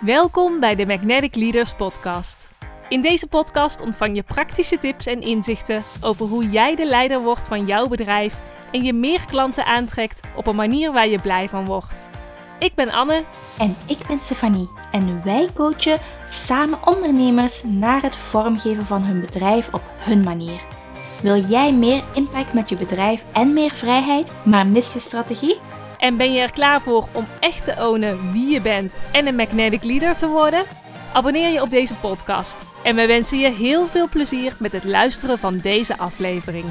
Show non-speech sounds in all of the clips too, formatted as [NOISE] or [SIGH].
Welkom bij de Magnetic Leaders Podcast. In deze podcast ontvang je praktische tips en inzichten over hoe jij de leider wordt van jouw bedrijf en je meer klanten aantrekt op een manier waar je blij van wordt. Ik ben Anne. En ik ben Stefanie. En wij coachen samen ondernemers naar het vormgeven van hun bedrijf op hun manier. Wil jij meer impact met je bedrijf en meer vrijheid, maar mis je strategie? En ben je er klaar voor om echt te ownen wie je bent en een magnetic leader te worden? Abonneer je op deze podcast. En we wensen je heel veel plezier met het luisteren van deze aflevering.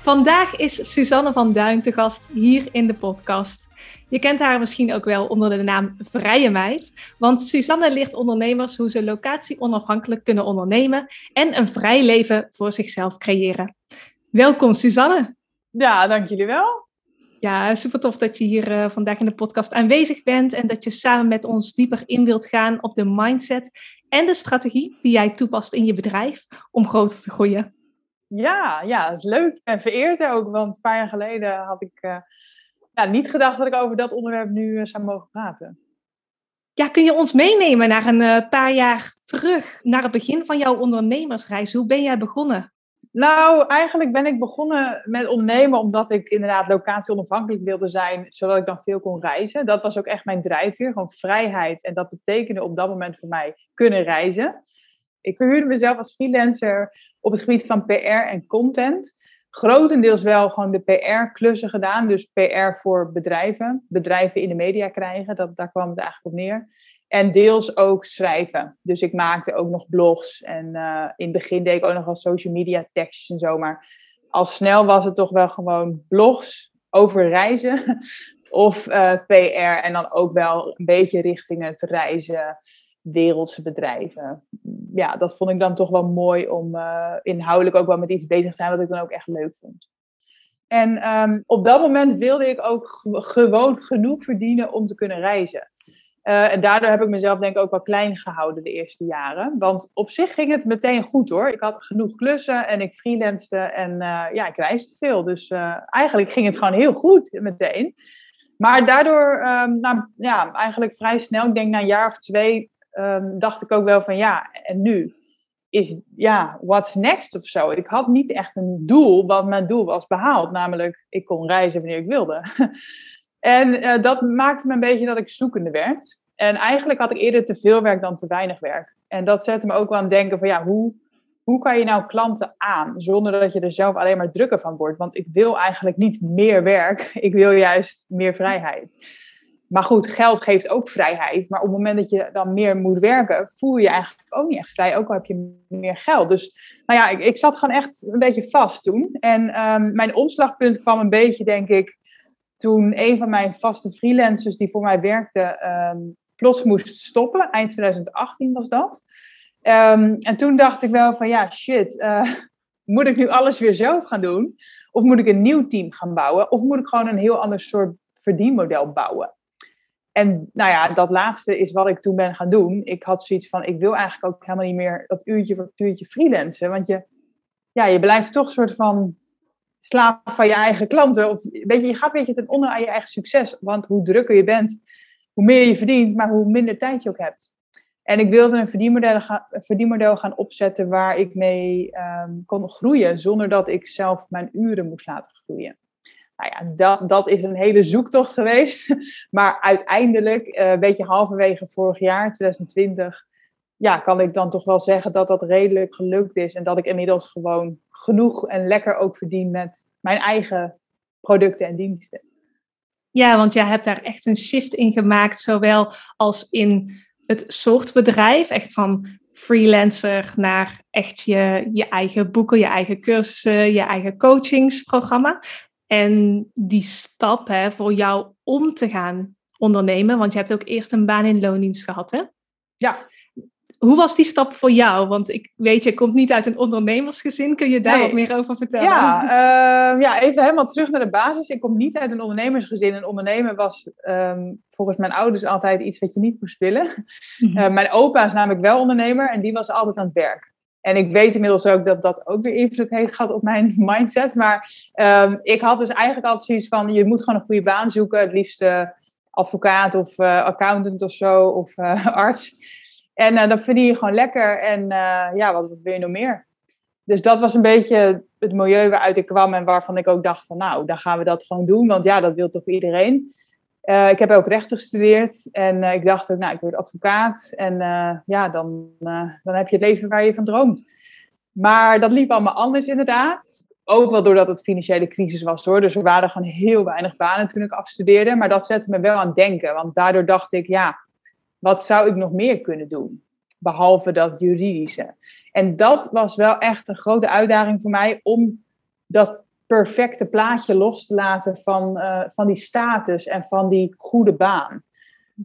Vandaag is Suzanne van Duin te gast hier in de podcast. Je kent haar misschien ook wel onder de naam Vrije Meid, want Suzanne leert ondernemers hoe ze locatie onafhankelijk kunnen ondernemen en een vrij leven voor zichzelf creëren. Welkom Suzanne. Ja, dank jullie wel. Ja, super tof dat je hier uh, vandaag in de podcast aanwezig bent en dat je samen met ons dieper in wilt gaan op de mindset en de strategie die jij toepast in je bedrijf om groter te groeien. Ja, ja, dat is leuk en vereerd ook, want een paar jaar geleden had ik uh, ja, niet gedacht dat ik over dat onderwerp nu uh, zou mogen praten. Ja, kun je ons meenemen naar een uh, paar jaar terug, naar het begin van jouw ondernemersreis? Hoe ben jij begonnen? Nou, eigenlijk ben ik begonnen met ondernemen omdat ik inderdaad locatie onafhankelijk wilde zijn, zodat ik dan veel kon reizen. Dat was ook echt mijn drijfveer, gewoon vrijheid. En dat betekende op dat moment voor mij kunnen reizen. Ik verhuurde mezelf als freelancer op het gebied van PR en content. Grotendeels wel gewoon de PR-klussen gedaan. Dus PR voor bedrijven. Bedrijven in de media krijgen. Dat, daar kwam het eigenlijk op neer. En deels ook schrijven. Dus ik maakte ook nog blogs. En uh, in het begin deed ik ook nog wel social media tekstjes en zo. Maar al snel was het toch wel gewoon blogs over reizen. [LAUGHS] of uh, PR. En dan ook wel een beetje richting het reizen wereldse bedrijven. Ja, dat vond ik dan toch wel mooi om uh, inhoudelijk ook wel met iets bezig te zijn wat ik dan ook echt leuk vond. En um, op dat moment wilde ik ook gewoon genoeg verdienen om te kunnen reizen. Uh, en daardoor heb ik mezelf denk ik ook wel klein gehouden de eerste jaren. Want op zich ging het meteen goed hoor. Ik had genoeg klussen en ik freelancede en uh, ja, ik reisde veel. Dus eigenlijk ging het gewoon heel goed meteen. Maar daardoor, um, nou, ja, eigenlijk vrij snel, ik denk na een jaar of twee, um, dacht ik ook wel van ja, en nu? Is ja, what's next of zo? Ik had niet echt een doel, want mijn doel was behaald. Namelijk, ik kon reizen wanneer ik wilde. [LAUGHS] en uh, dat maakte me een beetje dat ik zoekende werd. En eigenlijk had ik eerder te veel werk dan te weinig werk. En dat zette me ook wel aan het denken van ja, hoe, hoe kan je nou klanten aan zonder dat je er zelf alleen maar drukker van wordt? Want ik wil eigenlijk niet meer werk, [LAUGHS] ik wil juist meer vrijheid. Maar goed, geld geeft ook vrijheid. Maar op het moment dat je dan meer moet werken, voel je je eigenlijk ook niet echt vrij. Ook al heb je meer geld. Dus nou ja, ik, ik zat gewoon echt een beetje vast toen. En um, mijn omslagpunt kwam een beetje, denk ik, toen een van mijn vaste freelancers die voor mij werkte, um, plots moest stoppen. Eind 2018 was dat. Um, en toen dacht ik wel van ja, shit. Uh, [LAUGHS] moet ik nu alles weer zelf gaan doen? Of moet ik een nieuw team gaan bouwen? Of moet ik gewoon een heel ander soort verdienmodel bouwen? En nou ja, dat laatste is wat ik toen ben gaan doen. Ik had zoiets van, ik wil eigenlijk ook helemaal niet meer dat uurtje voor uurtje freelancen. Want je, ja, je blijft toch een soort van slaaf van je eigen klanten. Of weet je, je gaat een beetje ten onder aan je eigen succes. Want hoe drukker je bent, hoe meer je verdient, maar hoe minder tijd je ook hebt. En ik wilde een verdienmodel gaan, verdienmodel gaan opzetten waar ik mee um, kon groeien. Zonder dat ik zelf mijn uren moest laten groeien nou ja, dat, dat is een hele zoektocht geweest. [LAUGHS] Maar uiteindelijk, uh, een beetje halverwege vorig jaar, 2020, ja, kan ik dan toch wel zeggen dat dat redelijk gelukt is. En dat ik inmiddels gewoon genoeg en lekker ook verdien met mijn eigen producten en diensten. Ja, want jij hebt daar echt een shift in gemaakt, zowel als in het soort bedrijf, echt van freelancer naar echt je, je eigen boeken, je eigen cursussen, je eigen coachingsprogramma. En die stap hè, voor jou om te gaan ondernemen, want je hebt ook eerst een baan in loondienst gehad, hè? Ja. Hoe was die stap voor jou? Want ik weet, je komt niet uit een ondernemersgezin. Kun je daar nee. wat meer over vertellen? Ja, uh, ja, even helemaal terug naar de basis. Ik kom niet uit een ondernemersgezin. Een ondernemen was um, volgens mijn ouders altijd iets wat je niet moest willen. Mm -hmm. uh, mijn opa is namelijk wel ondernemer en die was altijd aan het werk. En ik weet inmiddels ook dat dat ook weer invloed heeft gehad op mijn [LAUGHS] mindset. Maar um, ik had dus eigenlijk altijd zoiets van: je moet gewoon een goede baan zoeken. Het liefst advocaat of uh, accountant of zo, of uh, [LAUGHS] arts. En dan verdien je gewoon lekker. En ja, wat, wat wil je nog meer? Dus dat was een beetje het milieu waaruit ik kwam en waarvan ik ook dacht van nou, dan gaan we dat gewoon doen. Want ja, dat wil toch iedereen. Uh, ik heb ook rechten gestudeerd en uh, ik dacht ook, nou, ik word advocaat. En uh, ja, dan, dan heb je het leven waar je van droomt. Maar dat liep allemaal anders inderdaad. Ook wel doordat het financiële crisis was hoor. Dus er waren gewoon heel weinig banen toen ik afstudeerde. Maar dat zette me wel aan het denken. Want daardoor dacht ik, ja, wat zou ik nog meer kunnen doen? Behalve dat juridische. En dat was wel echt een grote uitdaging voor mij om dat perfecte plaatje los te laten van, uh, van die status en van die goede baan.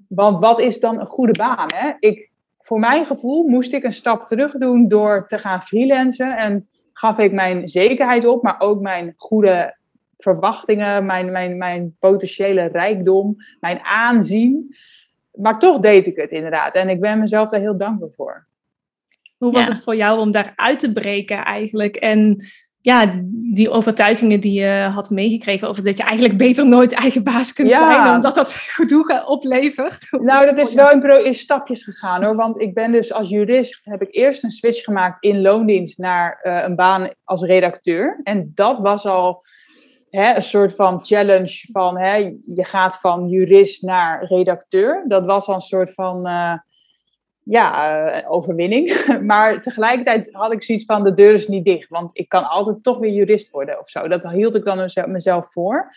Want wat is dan een goede baan? Hè? Ik, voor mijn gevoel moest ik een stap terug doen door te gaan freelancen. En gaf ik mijn zekerheid op, maar ook mijn goede verwachtingen, mijn, mijn, mijn potentiële rijkdom, mijn aanzien. Maar toch deed ik het inderdaad. En ik ben mezelf daar heel dankbaar voor. Hoe was het voor jou om daar uit te breken eigenlijk? En ja, die overtuigingen die je had meegekregen over dat je eigenlijk beter nooit eigen baas kunt zijn, omdat dat [LAUGHS] gedoe oplevert. Nou, dat is wel in, in stapjes gegaan hoor. Want ik ben dus als jurist, heb ik eerst een switch gemaakt in loondienst naar uh, een baan als redacteur. En dat was al hè, een soort van challenge van hè, je gaat van jurist naar redacteur. Dat was al een soort van... Uh, ja, uh, overwinning. [LAUGHS] Maar tegelijkertijd had ik zoiets van, de deur is niet dicht. Want ik kan altijd toch weer jurist worden of zo. Dat hield ik dan mezelf voor.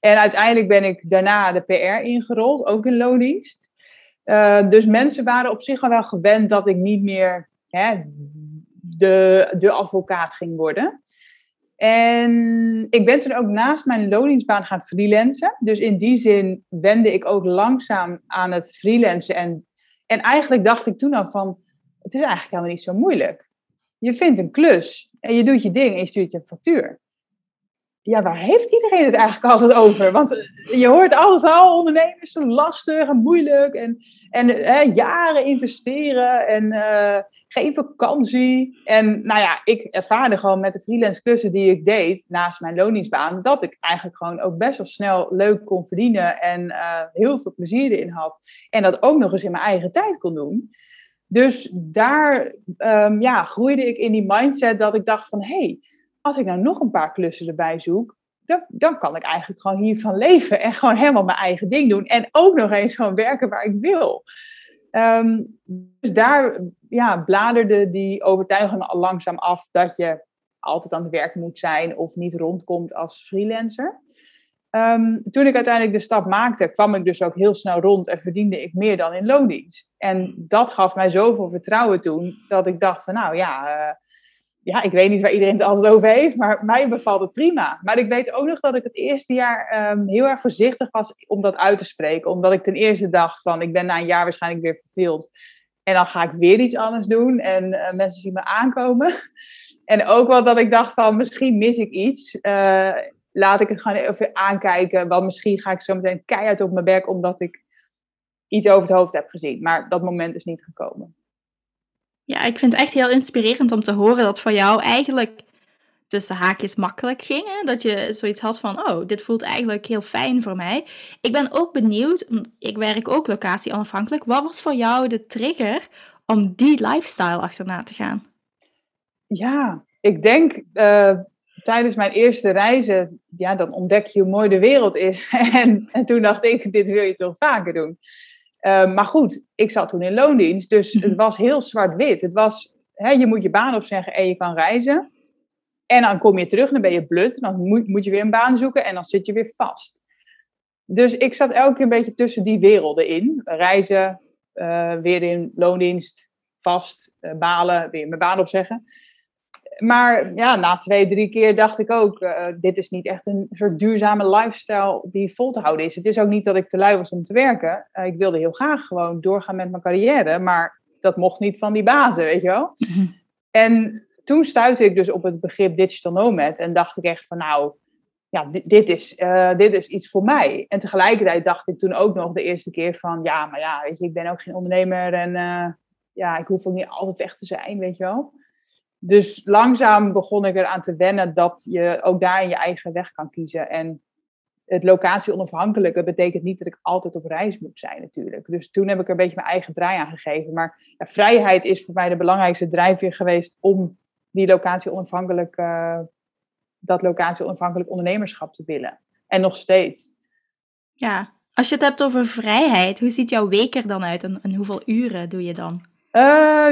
En uiteindelijk ben ik daarna de PR ingerold, ook in loondienst. Uh, dus mensen waren op zich al wel gewend dat ik niet meer hè, de, de advocaat ging worden. En ik ben toen ook naast mijn loondienstbaan gaan freelancen. Dus in die zin wende ik ook langzaam aan het freelancen en en eigenlijk dacht ik toen al van, het is eigenlijk helemaal niet zo moeilijk. Je vindt een klus en je doet je ding en je stuurt je factuur. Ja, waar heeft iedereen het eigenlijk altijd over? Want je hoort altijd al ondernemers zo lastig en moeilijk en, en hè, jaren investeren en uh, geen vakantie. En nou ja, ik ervaarde gewoon met de freelance klussen die ik deed naast mijn loningsbaan, dat ik eigenlijk gewoon ook best wel snel leuk kon verdienen en uh, heel veel plezier erin had. En dat ook nog eens in mijn eigen tijd kon doen. Dus daar um, ja, groeide ik in die mindset dat ik dacht van, hé, hey, als ik nou nog een paar klussen erbij zoek, dan, dan kan ik eigenlijk gewoon hiervan leven en gewoon helemaal mijn eigen ding doen. En ook nog eens gewoon werken waar ik wil. Um, dus daar ja, bladerde die overtuiging al langzaam af dat je altijd aan het werk moet zijn of niet rondkomt als freelancer. Um, toen ik uiteindelijk de stap maakte, kwam ik dus ook heel snel rond en verdiende ik meer dan in loondienst. En dat gaf mij zoveel vertrouwen toen, dat ik dacht van nou ja, uh, ja, ik weet niet waar iedereen het altijd over heeft, maar mij bevalt het prima. Maar ik weet ook nog dat ik het eerste jaar um, heel erg voorzichtig was om dat uit te spreken. Omdat ik ten eerste dacht van, ik ben na een jaar waarschijnlijk weer verveeld. En dan ga ik weer iets anders doen en uh, mensen zien me aankomen. [LAUGHS] En ook wel dat ik dacht van, misschien mis ik iets. Uh, laat ik het gewoon even aankijken. Want misschien ga ik zo meteen keihard op mijn werk omdat ik iets over het hoofd heb gezien. Maar dat moment is niet gekomen. Ja, ik vind het echt heel inspirerend om te horen dat voor jou eigenlijk tussen haakjes makkelijk ging. Hè? Dat je zoiets had van, oh, dit voelt eigenlijk heel fijn voor mij. Ik ben ook benieuwd, ik werk ook locatie onafhankelijk. Wat was voor jou de trigger om die lifestyle achterna te gaan? Ja, ik denk uh, tijdens mijn eerste reizen, ja, dan ontdek je hoe mooi de wereld is. [LAUGHS] en, en toen dacht ik, dit wil je toch vaker doen. Uh, maar goed, ik zat toen in loondienst, dus het was heel zwart-wit. Het was, hè, je moet je baan opzeggen en je kan reizen. En dan kom je terug, dan ben je blut. Dan moet, moet je weer een baan zoeken en dan zit je weer vast. Dus ik zat elke keer een beetje tussen die werelden in. Reizen, uh, weer in loondienst, vast, uh, balen, weer mijn baan opzeggen maar ja, na twee, drie keer dacht ik ook, uh, dit is niet echt een soort duurzame lifestyle die vol te houden is. Het is ook niet dat ik te lui was om te werken. Uh, ik wilde heel graag gewoon doorgaan met mijn carrière, maar dat mocht niet van die bazen, weet je wel. Mhm. En toen stuitte ik dus op het begrip digital nomad en dacht ik echt van nou, ja, dit, dit is, uh, dit is iets voor mij. En tegelijkertijd dacht ik toen ook nog de eerste keer van ja, maar ja, weet je, ik ben ook geen ondernemer en ja, ik hoef ook niet altijd weg te zijn, weet je wel. Dus langzaam begon ik eraan te wennen dat je ook daarin je eigen weg kan kiezen. En het locatie onafhankelijke betekent niet dat ik altijd op reis moet zijn natuurlijk. Dus toen heb ik er een beetje mijn eigen draai aan gegeven. Maar ja, vrijheid is voor mij de belangrijkste drijfveer geweest om die locatie onafhankelijk, uh, dat locatie onafhankelijk ondernemerschap te willen. En nog steeds. Ja, als je het hebt over vrijheid, hoe ziet jouw week er dan uit en, hoeveel uren doe je dan? Uh,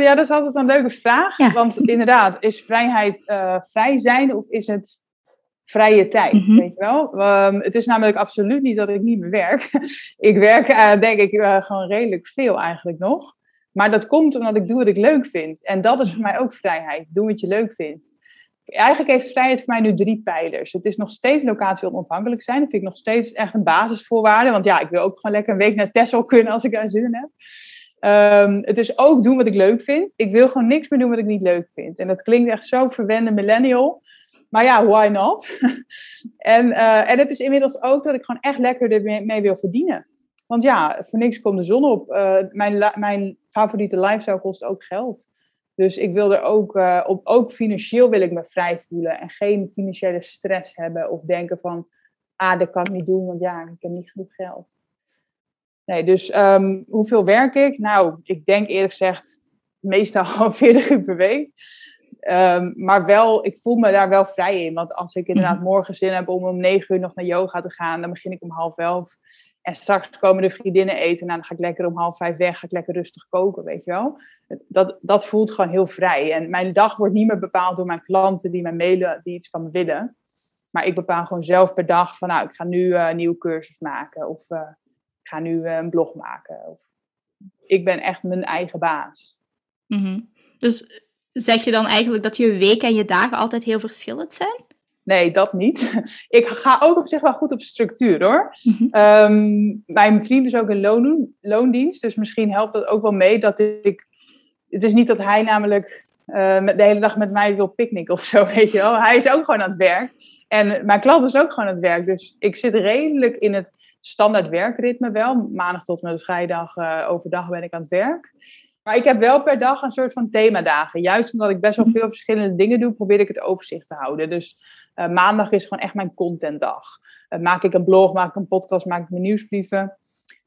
ja, dat is altijd een leuke vraag. Want [LAUGHS] inderdaad, is vrijheid uh, vrij zijn of is het vrije tijd, mhm. weet je wel. Um, het is namelijk absoluut niet dat ik niet meer werk. [LAUGHS] ik werk uh, denk ik gewoon redelijk veel eigenlijk nog. Maar dat komt omdat ik doe wat ik leuk vind. En dat is voor mij ook vrijheid. Doe wat je leuk vindt. Eigenlijk heeft vrijheid voor mij nu drie pijlers. Het is nog steeds locatie onafhankelijk zijn. Dat vind ik nog steeds echt een basisvoorwaarde. Want ja, ik wil ook gewoon lekker een week naar Texel kunnen als ik daar zin in heb. Um, het is ook doen wat ik leuk vind. Ik wil gewoon niks meer doen wat ik niet leuk vind. En dat klinkt echt zo verwende millennial. Maar ja, why not? [LAUGHS] en, uh, en het is inmiddels ook dat ik gewoon echt lekker ermee wil verdienen. Want ja, voor niks komt de zon op. Uh, mijn, mijn favoriete lifestyle kost ook geld. Dus ik wil er ook, uh, op, ook financieel wil ik me vrij voelen. En geen financiële stress hebben. Of denken van, ah, dat kan ik niet doen, want ja, ik heb niet genoeg geld. Nee, dus um, hoeveel werk ik? Nou, ik denk eerlijk gezegd meestal [LAUGHS] 40 uur per week. Um, maar wel, ik voel me daar wel vrij in. Want als ik inderdaad mhm. morgen zin heb om om negen uur nog naar yoga te gaan, dan begin ik om half elf. En straks komen de vriendinnen eten. Nou, dan ga ik lekker om half vijf weg. Ga ik lekker rustig koken, weet je wel. Dat, dat voelt gewoon heel vrij. En mijn dag wordt niet meer bepaald door mijn klanten die mij mailen, die iets van me willen. Maar ik bepaal gewoon zelf per dag van, nou, ik ga nu uh, een nieuwe cursus maken. Of uh, ik ga nu uh, een blog maken. Of, ik ben echt mijn eigen baas. Mm -hmm. Dus Zeg je dan eigenlijk dat je weken en je dagen altijd heel verschillend zijn? Nee, dat niet. [LAUGHS] Ik ga ook op zich wel goed op structuur hoor. Mhm. Ehm, mijn vriend is ook een loondienst, dus misschien helpt dat ook wel mee dat ik. Het is niet dat hij namelijk uh, de hele dag met mij wil picknicken of zo, [LAUGHS] weet je wel. Hij is ook gewoon aan het werk. En mijn klant is ook gewoon aan het werk. Dus ik zit redelijk in het standaard werkritme wel. Maandag tot en met vrijdag uh, overdag ben ik aan het werk. Maar ik heb wel per dag een soort van themadagen. Juist omdat ik best wel veel verschillende dingen doe, probeer ik het overzicht te houden. Dus uh, maandag is gewoon echt mijn contentdag. Uh, maak ik een blog, maak ik een podcast, maak ik mijn nieuwsbrieven.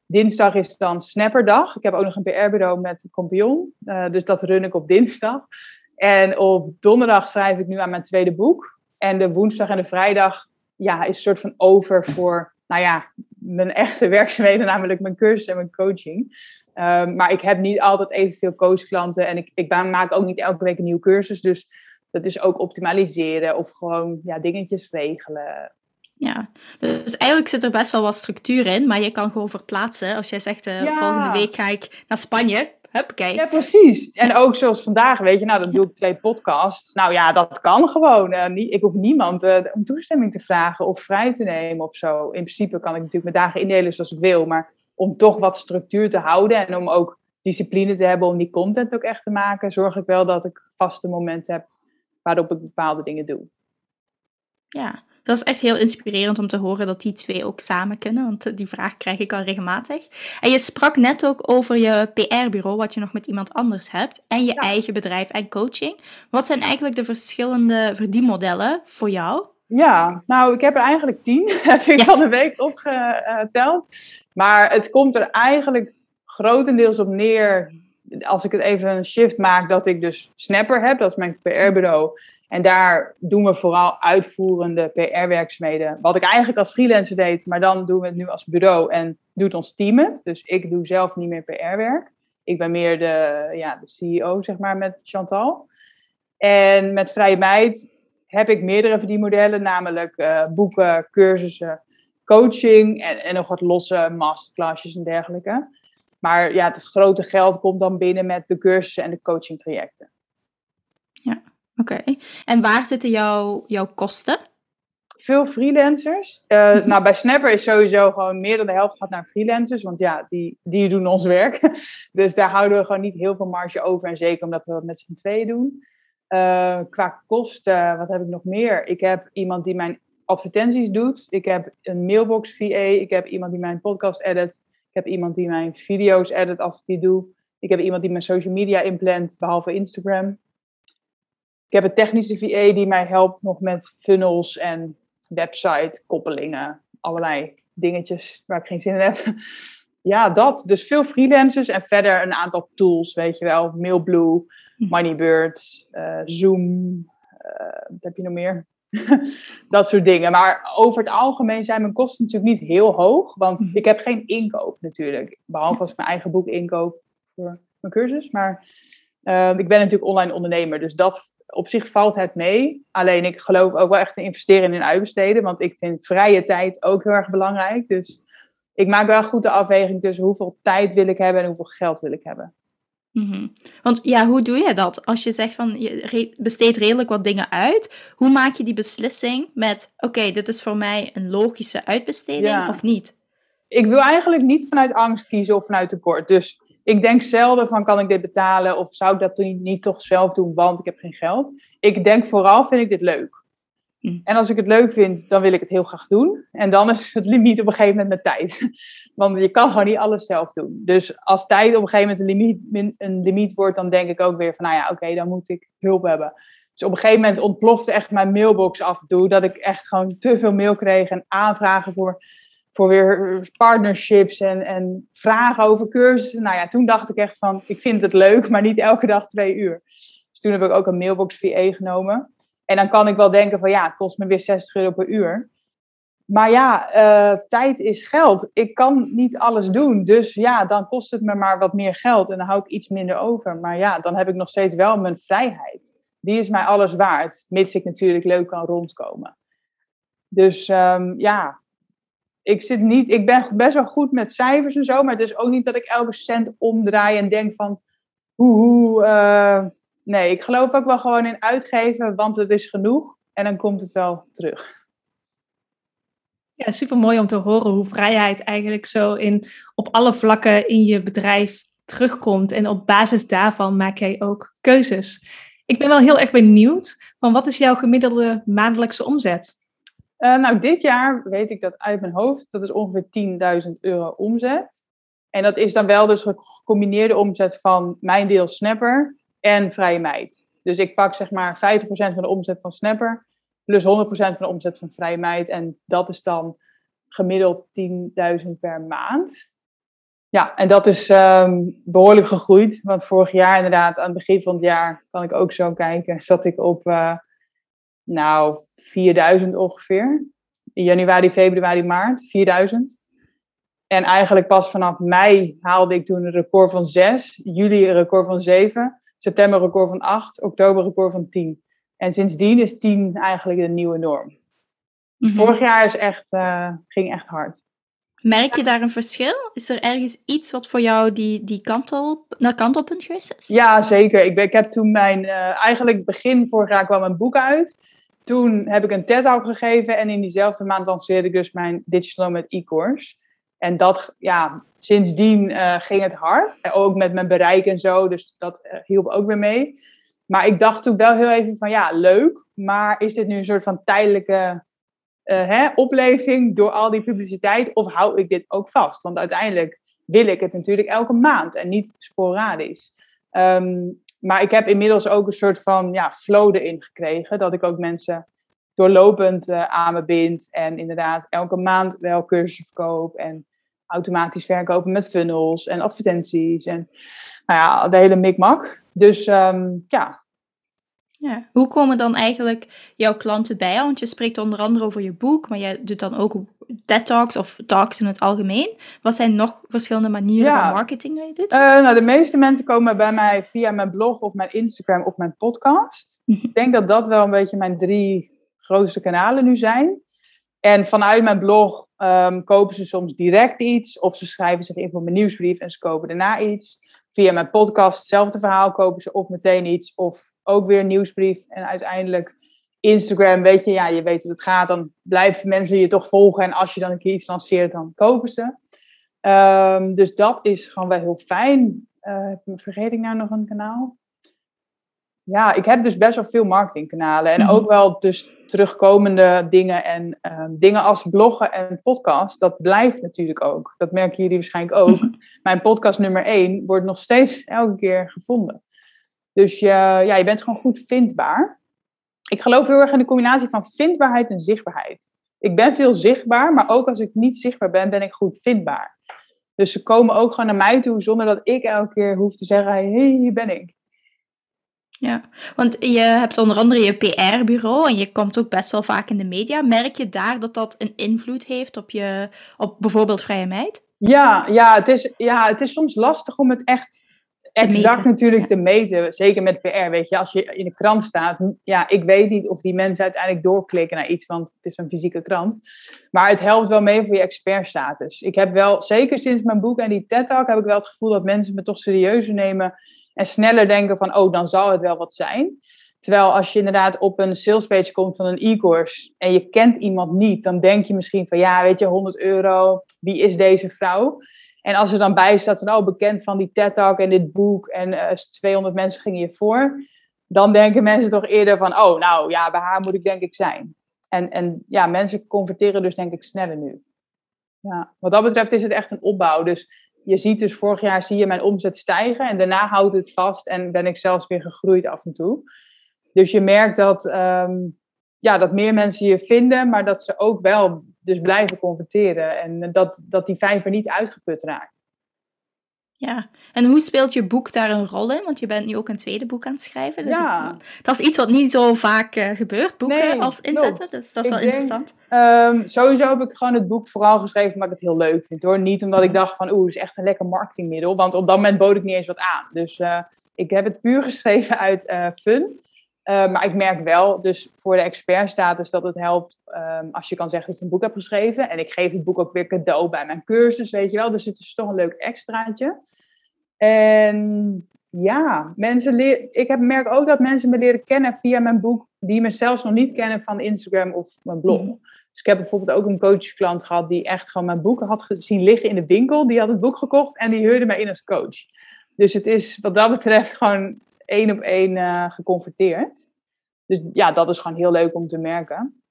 Dinsdag is dan snapperdag. Ik heb ook nog een PR-bureau met. Uh, dus dat run ik op dinsdag. En op donderdag schrijf ik nu aan mijn tweede boek. En de woensdag en de vrijdag ja, is een soort van over voor nou ja, mijn echte werkzaamheden, namelijk mijn cursus en mijn coaching. Um, maar ik heb niet altijd evenveel coachklanten en ik, ik maak ook niet elke week een nieuwe cursus. Dus dat is ook optimaliseren of gewoon ja, dingetjes regelen. Ja, dus eigenlijk zit er best wel wat structuur in, maar je kan gewoon verplaatsen. Als jij zegt, uh, volgende week ga ik naar Spanje, Huppakee. Ja, precies. En ook zoals vandaag, weet je, nou, dan doe ik twee podcasts. Nou ja, dat kan gewoon. Uh, ik hoef niemand uh, om toestemming te vragen of vrij te nemen of zo. In principe kan ik natuurlijk mijn dagen indelen zoals ik wil, maar om toch wat structuur te houden en om ook discipline te hebben om die content ook echt te maken, zorg ik wel dat ik vaste momenten heb waarop ik bepaalde dingen doe. Ja, dat is echt heel inspirerend om te horen dat die twee ook samen kunnen, want die vraag krijg ik al regelmatig. En je sprak net ook over je PR-bureau, wat je nog met iemand anders hebt, en je eigen bedrijf en coaching. Wat zijn eigenlijk de verschillende verdienmodellen voor jou? Ja, nou, ik heb er eigenlijk tien, [LAUGHS] heb ik van de week opgeteld. Maar het komt er eigenlijk grotendeels op neer, als ik het even een shift maak, dat ik dus Snapper heb, dat is mijn PR-bureau. En daar doen we vooral uitvoerende PR-werkzaamheden. Wat ik eigenlijk als freelancer deed, maar dan doen we het nu als bureau en doet ons team het. Dus ik doe zelf niet meer PR-werk. Ik ben meer de, ja, de CEO, zeg maar, met Chantal. En met Vrije Meid heb ik meerdere verdienmodellen, namelijk uh, boeken, cursussen, coaching en, en nog wat losse masterclasses en dergelijke. Maar ja, het grote geld komt dan binnen met de cursussen en de coachingtrajecten. Ja. Oké. En waar zitten jouw, jouw kosten? Veel freelancers. Uh, nou, bij Snapper is sowieso gewoon meer dan de helft gaat naar freelancers. Want ja, die, die doen ons werk. [LAUGHS] dus daar houden we gewoon niet heel veel marge over. En zeker omdat we dat met z'n tweeën doen. Uh, qua kosten, wat heb ik nog meer? Ik heb iemand die mijn advertenties doet. Ik heb een mailbox VA. Ik heb iemand die mijn podcast edit. Ik heb iemand die mijn video's edit als ik die doe. Ik heb iemand die mijn social media inplant, behalve Instagram. Ik heb een technische VA die mij helpt nog met funnels en website, koppelingen, allerlei dingetjes waar ik geen zin in heb. [LAUGHS] Ja, dat. Dus veel freelancers en verder een aantal tools, weet je wel. Mailblue, hm. Moneybird, uh, Zoom, uh, wat heb je nog meer? [LAUGHS] dat soort dingen. Maar over het algemeen zijn mijn kosten natuurlijk niet heel hoog. Want hm. ik heb geen inkoop natuurlijk. Behalve als ik mijn eigen boek inkoop voor mijn cursus. Maar uh, ik ben natuurlijk online ondernemer. Dus dat op zich valt het mee. Alleen ik geloof ook wel echt te investeren in uitbesteden. Want ik vind vrije tijd ook heel erg belangrijk. Dus ik maak wel goed de afweging tussen hoeveel tijd wil ik hebben en hoeveel geld wil ik hebben. Mhm. Want ja, hoe doe je dat? Als je zegt van je besteedt redelijk wat dingen uit, hoe maak je die beslissing met oké, dit is voor mij een logische uitbesteding of niet? Ik wil eigenlijk niet vanuit angst kiezen of vanuit tekort. Dus ik denk zelden van kan ik dit betalen of zou ik dat niet toch zelf doen, want ik heb geen geld. Ik denk vooral vind ik dit leuk. Hm. En als ik het leuk vind, dan wil ik het heel graag doen. En dan is het limiet op een gegeven moment mijn tijd. [LAUGHS] Want je kan gewoon niet alles zelf doen. Dus als tijd op een gegeven moment een limiet, een limiet wordt, dan denk ik ook weer van, nou ja, oké, dan moet ik hulp hebben. Dus op een gegeven moment ontplofte echt mijn mailbox af en toe. Dat ik echt gewoon te veel mail kreeg en aanvragen voor voor weer partnerships en, en vragen over cursussen. Nou ja, toen dacht ik echt van, ik vind het leuk, maar niet elke dag twee uur. Dus toen heb ik ook een mailbox VA genomen. En dan kan ik wel denken van, ja, het kost me weer 60 euro per uur. Maar ja, uh, tijd is geld. Ik kan niet alles doen. Dus ja, dan kost het me maar wat meer geld en dan hou ik iets minder over. Maar ja, dan heb ik nog steeds wel mijn vrijheid. Die is mij alles waard, mits ik natuurlijk leuk kan rondkomen. Dus um, ja, ik, zit niet, ik ben best wel goed met cijfers en zo, maar het is ook niet dat ik elke cent omdraai en denk van, hoe, uh, nee, ik geloof ook wel gewoon in uitgeven, want het is genoeg en dan komt het wel terug. Ja, super mooi om te horen hoe vrijheid eigenlijk zo in, op alle vlakken in je bedrijf terugkomt. En op basis daarvan maak jij ook keuzes. Ik ben wel heel erg benieuwd, van wat is jouw gemiddelde maandelijkse omzet? Uh, nou, dit jaar weet ik dat uit mijn hoofd. Dat is ongeveer 10.000 euro omzet. En dat is dan wel dus gecombineerde omzet van mijn deel Snapper en Vrije Meid. Dus ik pak zeg maar 50% van de omzet van Snapper plus 100% van de omzet van Vrije Meid. En dat is dan gemiddeld 10.000 per maand. Ja, en dat is um, behoorlijk gegroeid. Want vorig jaar inderdaad, aan het begin van het jaar, kan ik ook zo kijken, zat ik op... Uh, nou, 4000 ongeveer. In januari, februari, maart, 4000. En eigenlijk pas vanaf mei haalde ik toen een record van 6, juli een record van 7, september een record van 8, oktober een record van 10. En sindsdien is 10 eigenlijk de nieuwe norm. Mhm. Vorig jaar is echt, uh, ging echt hard. Merk je daar een verschil? Is er ergens iets wat voor jou die, die kantel, naar kantelpunt geweest is? Ja, zeker. Ik, ben, ik heb toen mijn, uh, eigenlijk begin vorig jaar kwam mijn boek uit. Toen heb ik een TED-talk gegeven en in diezelfde maand lanceerde ik dus mijn Digital met e-course. En dat, ja, sindsdien uh, ging het hard. En ook met mijn bereik en zo, dus dat uh, hielp ook weer mee. Maar ik dacht toen wel heel even van, ja, leuk, maar is dit nu een soort van tijdelijke uh, hè, opleving door al die publiciteit? Of hou ik dit ook vast? Want uiteindelijk wil ik het natuurlijk elke maand en niet sporadisch. Um, maar ik heb inmiddels ook een soort van ja, flow erin gekregen. Dat ik ook mensen doorlopend uh, aan me bind. En inderdaad elke maand wel cursussen verkoop. En automatisch verkopen met funnels en advertenties. En nou ja, de hele mikmak. Dus um, ja, ja. Hoe komen dan eigenlijk jouw klanten bij? Want je spreekt onder andere over je boek, maar jij doet dan ook TED Talks of talks in het algemeen. Wat zijn nog verschillende manieren van marketing die je doet? Uh, nou, de meeste mensen komen bij mij via mijn blog of mijn Instagram of mijn podcast. Mhm. Ik denk dat dat wel een beetje mijn drie grootste kanalen nu zijn. En vanuit mijn blog um, kopen ze soms direct iets of ze schrijven zich in voor mijn nieuwsbrief en ze kopen daarna iets via mijn podcast hetzelfde verhaal kopen ze of meteen iets of ook weer een nieuwsbrief. En uiteindelijk Instagram, weet je, ja, je weet hoe het gaat. Dan blijven mensen je toch volgen. En als je dan een keer iets lanceert, dan kopen ze. Um, dus dat is gewoon wel heel fijn. Uh, vergeet ik nou nog een kanaal? Ja, ik heb dus best wel veel marketingkanalen. En mhm. ook wel dus terugkomende dingen. En uh, dingen als bloggen en podcast, dat blijft natuurlijk ook. Dat merken jullie waarschijnlijk ook. Mhm. Mijn podcast nummer 1 wordt nog steeds elke keer gevonden. Dus je, ja, je bent gewoon goed vindbaar. ik geloof heel erg in de combinatie van vindbaarheid en zichtbaarheid. Ik ben veel zichtbaar, maar ook als ik niet zichtbaar ben, ben ik goed vindbaar. Dus ze komen ook gewoon naar mij toe zonder dat ik elke keer hoef te zeggen: hé, hey, hier ben ik. Ja, want je hebt onder andere je PR-bureau en je komt ook best wel vaak in de media. Merk je daar dat dat een invloed heeft op, je, op bijvoorbeeld vrije meid? Ja, ja, het is, ja, het is soms lastig om het echt exact natuurlijk te meten. Zeker met PR, weet je. Als je in de krant staat, ja, ik weet niet of die mensen uiteindelijk doorklikken naar iets, want het is een fysieke krant. Maar het helpt wel mee voor je expertstatus. Ik heb wel, zeker sinds mijn boek en die TED-talk, heb ik wel het gevoel dat mensen me toch serieuzer nemen en sneller denken van, oh, dan zal het wel wat zijn. Terwijl als je inderdaad op een salespage komt van een e-course en je kent iemand niet, dan denk je misschien van, ja, weet je, 100 euro, wie is deze vrouw? En als er dan bij staat van, oh, bekend van die TED-talk en dit boek en uh, eh, 200 mensen gingen je voor, dan denken mensen toch eerder van, oh, nou ja, bij haar moet ik denk ik zijn. En, en ja, mensen converteren dus denk ik sneller nu. Ja, wat dat betreft is het echt een opbouw. Dus je ziet dus vorig jaar zie je mijn omzet stijgen en daarna houdt het vast en ben ik zelfs weer gegroeid af en toe. Dus je merkt dat, ehm, ja, dat meer mensen je vinden, maar dat ze ook wel dus blijven converteren en dat, dat die vijver niet uitgeput raakt. Ja, en hoe speelt je boek daar een rol in? Want je bent nu ook een tweede boek aan het schrijven. Dus ja. dat is iets wat niet zo vaak uh, gebeurt, boeken als inzetten. Dus dat is wel interessant. Um, sowieso heb ik gewoon het boek vooral geschreven omdat ik het heel leuk vind hoor. Niet omdat ik dacht van oeh, het is echt een lekker marketingmiddel. Want op dat moment bood ik niet eens wat aan. Dus uh, ik heb het puur [LAUGHS] geschreven uit uh, fun. Uh, maar ik merk wel, dus voor de expertstatus, dat het helpt um, als je kan zeggen dat je een boek hebt geschreven. En ik geef het boek ook weer cadeau bij mijn cursus, weet je wel. Dus het is toch een leuk extraatje. En ja, mensen leren, ik heb, merk ook dat mensen me leren kennen via mijn boek, die me zelfs nog niet kennen van Instagram of mijn blog. Mm. Dus ik heb bijvoorbeeld ook een coachklant gehad die echt gewoon mijn boek had gezien liggen in de winkel. Die had het boek gekocht en die huurde mij in als coach. Dus het is wat dat betreft gewoon één op één uh, geconverteerd. Dus ja, dat is gewoon heel leuk om te merken.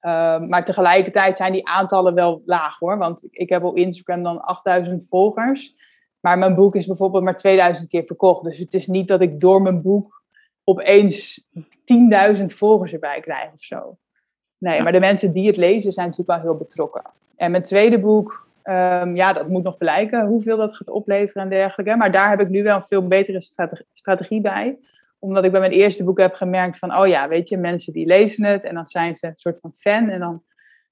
Uh, maar tegelijkertijd zijn die aantallen wel laag hoor. Want ik heb op Instagram dan 8000 volgers. Maar mijn boek is bijvoorbeeld maar 2000 keer verkocht. Dus het is niet dat ik door mijn boek opeens 10.000 volgers erbij krijg of zo. Nee, maar de mensen die het lezen zijn natuurlijk wel heel betrokken. En mijn tweede boek, um, ja, dat moet nog blijken hoeveel dat gaat opleveren en dergelijke. Maar daar heb ik nu wel een veel betere strategie bij. Omdat ik bij mijn eerste boek heb gemerkt van, oh ja, weet je, mensen die lezen het en dan zijn ze een soort van fan en dan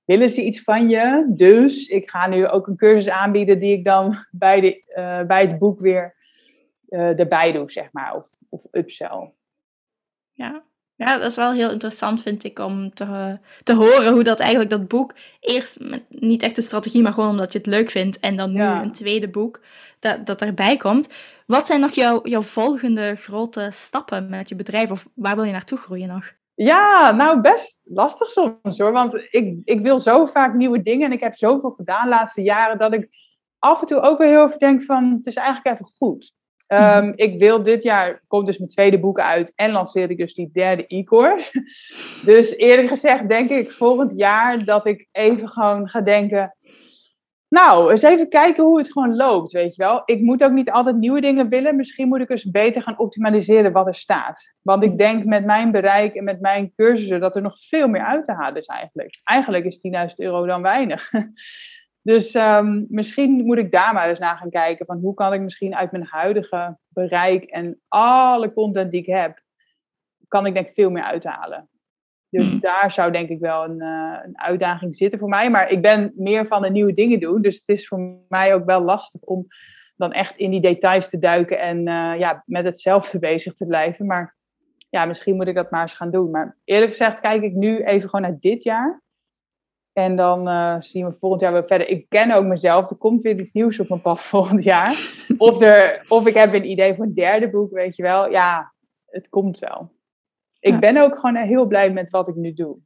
willen ze iets van je. Dus ik ga nu ook een cursus aanbieden die ik dan bij, de, uh, bij het boek weer uh, erbij doe, zeg maar. Of, of upsell. Ja. Ja, dat is wel heel interessant, vind ik, om te, te horen hoe dat eigenlijk dat boek eerst met niet echt een strategie, maar gewoon omdat je het leuk vindt. En dan nu een tweede boek dat, dat erbij komt. Wat zijn nog jouw, jouw volgende grote stappen met je bedrijf? Of waar wil je naartoe groeien nog? Ja, nou best lastig soms hoor. Want ik, ik wil zo vaak nieuwe dingen en ik heb zoveel gedaan de laatste jaren dat ik af en toe ook weer heel veel denk van het is eigenlijk even goed. Ehm, mhm. ik wil dit jaar, komt dus mijn tweede boek uit en lanceer ik dus die derde e-course. [LAUGHS] dus eerlijk gezegd denk ik volgend jaar dat ik even gewoon ga denken, nou, eens even kijken hoe het gewoon loopt, weet je wel. Ik moet ook niet altijd nieuwe dingen willen. Misschien moet ik eens beter gaan optimaliseren wat er staat. Want ik denk met mijn bereik en met mijn cursussen dat er nog veel meer uit te halen is eigenlijk. Eigenlijk is 10.000 euro dan weinig. [LAUGHS] Dus um, misschien moet ik daar maar eens naar gaan kijken. Van hoe kan ik misschien uit mijn huidige bereik en alle content die ik heb, kan ik denk veel meer uithalen. Dus hmm. daar zou denk ik wel een, uh, een, uitdaging zitten voor mij. Maar ik ben meer van de nieuwe dingen doen. Dus het is voor mij ook wel lastig om dan echt in die details te duiken en uh, ja, met hetzelfde [LAUGHS] bezig te blijven. Maar ja, misschien moet ik dat maar eens gaan doen. Maar eerlijk gezegd kijk ik nu even gewoon naar dit jaar. En dan uh, zien we volgend jaar weer verder. Ik ken ook mezelf. Er komt weer iets nieuws op mijn pad [LAUGHS] volgend jaar. Of, er, of ik heb een idee voor een derde boek, weet je wel. Ja, het komt wel ik ben ook gewoon heel blij met wat ik nu doe.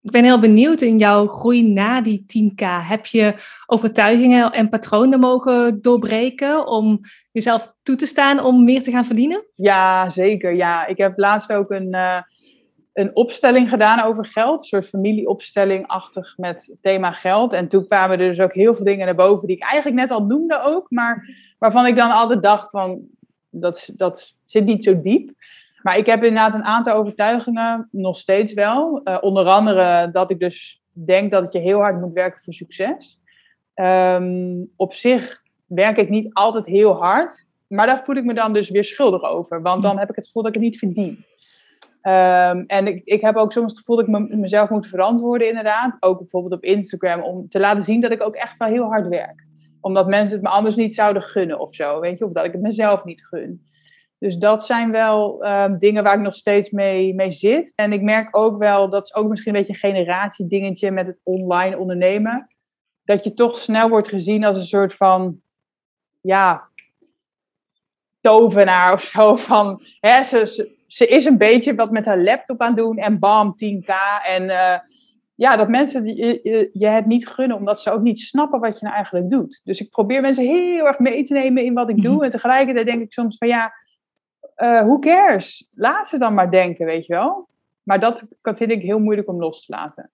Ik ben heel benieuwd in jouw groei na die 10k. Heb je overtuigingen en patronen mogen doorbreken om jezelf toe te staan om meer te gaan verdienen? Ja, zeker. Ja, ik heb laatst ook een, uh, een opstelling gedaan over geld. Een soort familieopstelling-achtig met thema geld. En toen kwamen er dus ook heel veel dingen naar boven die ik eigenlijk net al noemde ook. Maar waarvan ik dan altijd dacht van, dat, dat zit niet zo diep. Maar ik heb inderdaad een aantal overtuigingen, nog steeds wel. Uh, onder andere dat ik dus denk dat je heel hard moet werken voor succes. Um, op zich werk ik niet altijd heel hard, maar daar voel ik me dan dus weer schuldig over. Want dan heb ik het gevoel dat ik het niet verdien. Um, en ik, ik heb ook soms het gevoel dat ik me, mezelf moet verantwoorden, inderdaad. Ook bijvoorbeeld op Instagram, om te laten zien dat ik ook echt wel heel hard werk. Omdat mensen het me anders niet zouden gunnen of zo, weet je. Of dat ik het mezelf niet gun. Dus dat zijn wel um, dingen waar ik nog steeds mee, mee zit. En ik merk ook wel, dat is ook misschien een beetje een generatiedingetje met het online ondernemen. Dat je toch snel wordt gezien als een soort van, ja, tovenaar of zo. Van, hè, ze, ze, is een beetje wat met haar laptop aan doen en bam, 10k. En uh, ja, dat mensen je, je het niet gunnen, omdat ze ook niet snappen wat je nou eigenlijk doet. Dus ik probeer mensen heel erg mee te nemen in wat ik doe. Mhm. En tegelijkertijd denk ik soms van ja, uh, who cares? Laat ze dan maar denken, weet je wel. Maar dat vind ik heel moeilijk om los te laten.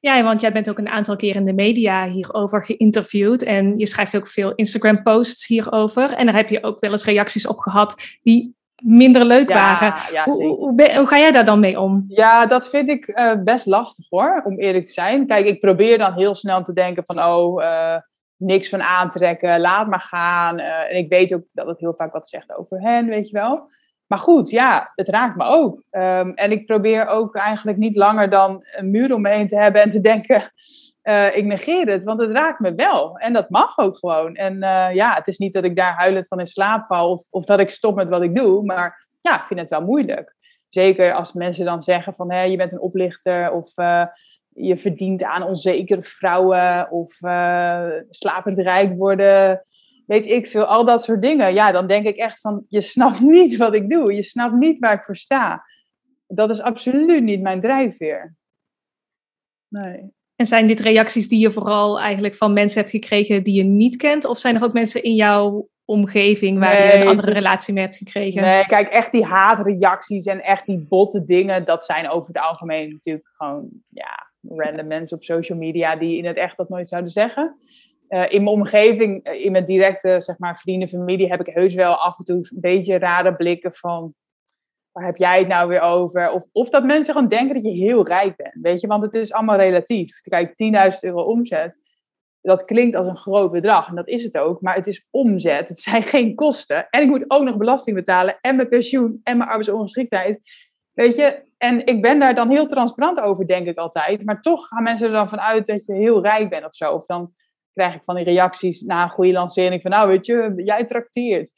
Ja, want jij bent ook een aantal keer in de media hierover geïnterviewd. En je schrijft ook veel Instagram-posts hierover. En daar heb je ook wel eens reacties op gehad die minder leuk waren. Ja, hoe, hoe, hoe, ga jij daar dan mee om? Ja, dat vind ik uh, best lastig hoor, om eerlijk te zijn. Kijk, ik probeer dan heel snel te denken van, oh, uh, niks van aantrekken, laat maar gaan. Uh, en ik weet ook dat het heel vaak wat zegt over hen, weet je wel. Maar goed, ja, het raakt me ook. Um, en ik probeer ook eigenlijk niet langer dan een muur om me heen te hebben en te denken, uh, ik negeer het, want het raakt me wel. En dat mag ook gewoon. En uh, ja, het is niet dat ik daar huilend van in slaap val of, of dat ik stop met wat ik doe, maar ja, ik vind het wel moeilijk. Zeker als mensen dan zeggen van, hé, je bent een oplichter of uh, je verdient aan onzekere vrouwen of slapend rijk worden weet ik veel, al dat soort dingen. Ja, dan denk ik echt van, je snapt [LAUGHS] niet wat ik doe. Je snapt niet waar ik voor sta. Dat is absoluut niet mijn drijfveer. Nee. En zijn dit reacties die je vooral eigenlijk van mensen hebt gekregen die je niet kent? Of zijn er ook mensen in jouw omgeving waar je een andere relatie mee hebt gekregen? Nee, kijk, echt die haatreacties en echt die botte dingen, dat zijn over het algemeen natuurlijk gewoon, ja, random mensen op social media die in het echt dat nooit zouden zeggen. Uh, in mijn omgeving, eh, in mijn directe zeg maar, vrienden, familie, heb ik heus wel af en toe een beetje rare blikken van waar heb jij het nou weer over? Of, of dat mensen gewoon denken dat je heel rijk bent, weet je, want het is allemaal relatief. Kijk, 10.000 euro omzet, dat klinkt als een groot bedrag en dat is het ook, maar het is omzet, het zijn geen kosten. En ik moet ook nog belasting betalen en mijn pensioen en mijn arbeidsongeschiktheid. Weet je, en ik ben daar dan heel transparant over, denk ik altijd. Maar toch gaan mensen er dan vanuit dat je heel rijk bent of zo. Of dan krijg ik van die reacties na een goede lancering van, nou weet je, jij trakteert.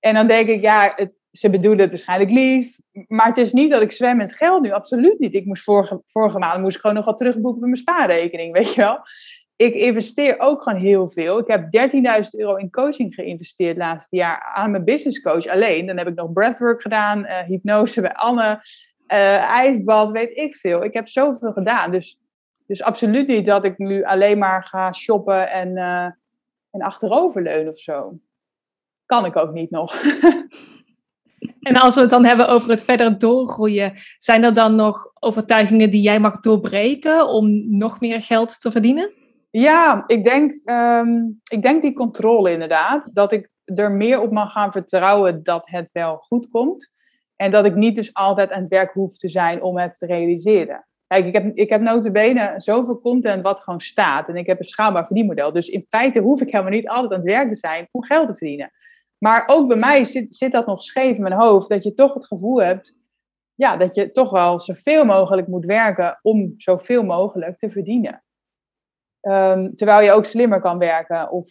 En dan denk ik, ja, ze bedoelen het waarschijnlijk lief, maar het is niet dat ik zwem met geld nu, absoluut niet. Ik moest vorige, vorige maand moest ik gewoon nogal terugboeken met mijn spaarrekening, [LAUGHS] weet je wel. Ik investeer ook gewoon heel veel. Ik heb 13.000 euro in coaching geïnvesteerd laatste jaar aan mijn business coach alleen. Dan heb ik nog breathwork gedaan, uh, hypnose bij Anne, uh, ijsbad, weet ik veel. Ik heb zoveel gedaan. Dus dus absoluut niet dat ik nu alleen maar ga shoppen en, uh, en achteroverleunen of zo. Kan ik ook niet nog. [LAUGHS] en als we het dan hebben over het verder doorgroeien, zijn er dan nog overtuigingen die jij mag doorbreken om nog meer geld te verdienen? Ja, ik denk, um, ik denk die controle inderdaad. Dat ik er meer op mag gaan vertrouwen dat het wel goed komt. En dat ik niet dus altijd aan het werk hoef te zijn om het te realiseren. Kijk, ik heb, ik heb notabene zoveel content wat gewoon staat. En ik heb een schaalbaar verdienmodel. Dus in feite hoef ik helemaal niet altijd aan het werk te zijn om geld te verdienen. Maar ook bij mij zit, zit dat nog scheef in mijn hoofd. Dat je toch het gevoel hebt ja, dat je toch wel zoveel mogelijk moet werken om zoveel mogelijk te verdienen. Um, terwijl je ook slimmer kan werken. Of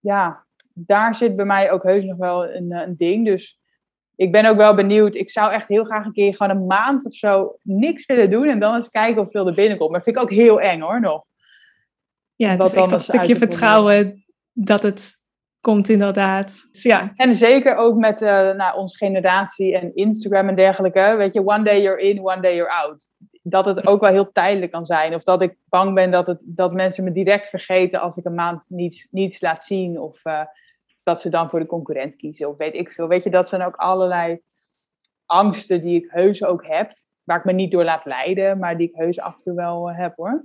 ja, daar zit bij mij ook heus nog wel een, een ding. Dus ik ben ook wel benieuwd. Ik zou echt heel graag een keer gewoon een maand of zo niks willen doen. En dan eens kijken of veel er binnenkomt. Maar dat vind ik ook heel eng hoor, nog. Ja, het is echt een stukje vertrouwen dat het komt inderdaad. Dus ja. En zeker ook met uh, nou, onze generatie en Instagram en dergelijke. Weet je, one day you're in, one day you're out. Dat het ook wel heel tijdelijk kan zijn. Of dat ik bang ben dat, het, dat mensen me direct vergeten als ik een maand niets, niets laat zien. Of... Uh, dat ze dan voor de concurrent kiezen of weet ik veel. Weet je, dat zijn ook allerlei angsten die ik heus ook heb. Waar ik me niet door laat leiden, maar die ik heus af en toe wel eh, heb hoor.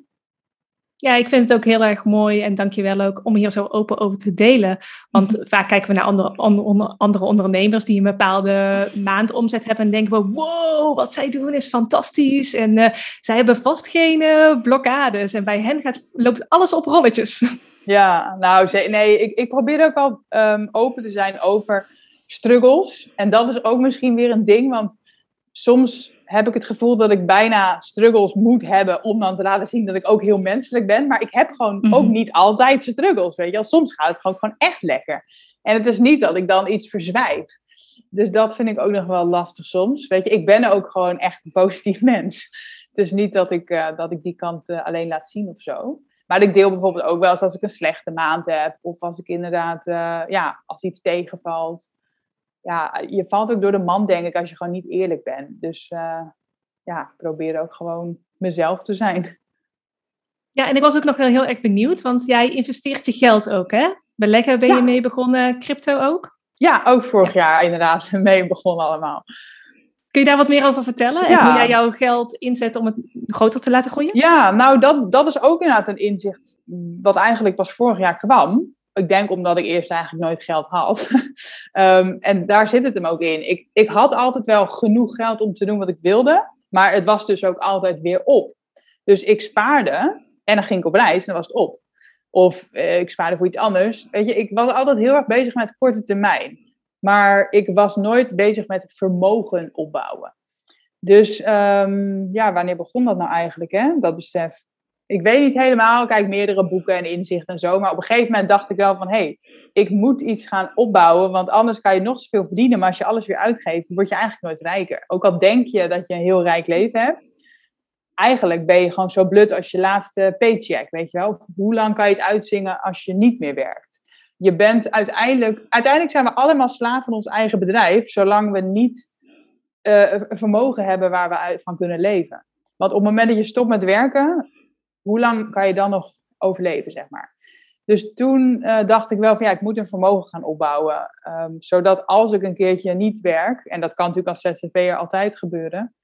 Ja, ik vind het ook heel erg mooi en dankjewel ook om hier zo open over te delen. Want Mhm. vaak kijken we naar andere, andere, andere ondernemers die een bepaalde maandomzet hebben en denken we, wow, wat zij doen is fantastisch. En eh, zij hebben vast geen eh, blokkades en bij hen gaat, loopt alles op rolletjes. [LAUGHS] Ja, nou, nee, ik, ik probeer ook wel ehm, open te zijn over struggles. En dat is ook misschien weer een ding, want soms heb ik het gevoel dat ik bijna struggles moet hebben om dan te laten zien dat ik ook heel menselijk ben. Maar ik heb gewoon Mhm. ook niet altijd struggles, weet je wel. Soms gaat het gewoon, gewoon echt lekker. En het is niet dat ik dan iets verzwijg. Dus dat vind ik ook nog wel lastig soms. Weet je, ik ben ook gewoon echt een positief [LAUGHS] mens. Het is niet dat ik, eh, dat ik die kant eh, alleen laat zien of zo. Maar ik deel bijvoorbeeld ook wel eens als ik een slechte maand heb. Of als ik inderdaad, eh, ja, als iets tegenvalt. Ja, je valt ook door de man, denk ik, als je gewoon niet eerlijk bent. Dus eh, ja, ik probeer ook gewoon mezelf te zijn. Ja, en ik was ook nog wel heel erg benieuwd, want jij investeert je geld ook, hè? Beleggen ben je mee begonnen, crypto ook? Ja, ook vorig jaar inderdaad [LAUGHS] mee begonnen allemaal. Kun je daar wat meer over vertellen? En Ja. hoe jij jouw geld inzet om het groter te laten groeien? Ja, nou dat, dat is ook inderdaad een inzicht wat eigenlijk pas vorig jaar kwam. Ik denk omdat ik eerst eigenlijk nooit geld had. [LAUGHS] Ehm, en daar zit het hem ook in. Ik, ik had altijd wel genoeg geld om te doen wat ik wilde. Maar het was dus ook altijd weer op. Dus ik spaarde en dan ging ik op reis en dan was het op. Of eh, ik spaarde voor iets anders. Weet je, ik was altijd heel erg bezig met korte termijn. Maar ik was nooit bezig met vermogen opbouwen. Dus ehm, ja, wanneer begon dat nou eigenlijk, hè? dat besef? Ik weet niet helemaal, kijk meerdere boeken en inzichten en zo. Maar op een gegeven moment dacht ik wel van, hé, hey, ik moet iets gaan opbouwen. Want anders kan je nog zoveel verdienen. Maar als je alles weer uitgeeft, word je eigenlijk nooit rijker. Ook al denk je dat je een heel rijk leven hebt. Eigenlijk ben je gewoon zo blut als je laatste paycheck, weet je wel. Hoe lang kan je het uitzingen als je niet meer werkt? Je bent uiteindelijk, uiteindelijk zijn we allemaal slaven van ons eigen bedrijf, zolang we niet eh, een vermogen hebben waar we van kunnen leven. Want op het moment dat je stopt met werken, hoe lang kan je dan nog overleven, zeg maar. Dus toen eh, dacht ik wel van ja, ik moet een vermogen gaan opbouwen. ehm, zodat als ik een keertje niet werk, en dat kan natuurlijk als ZZP'er altijd gebeuren,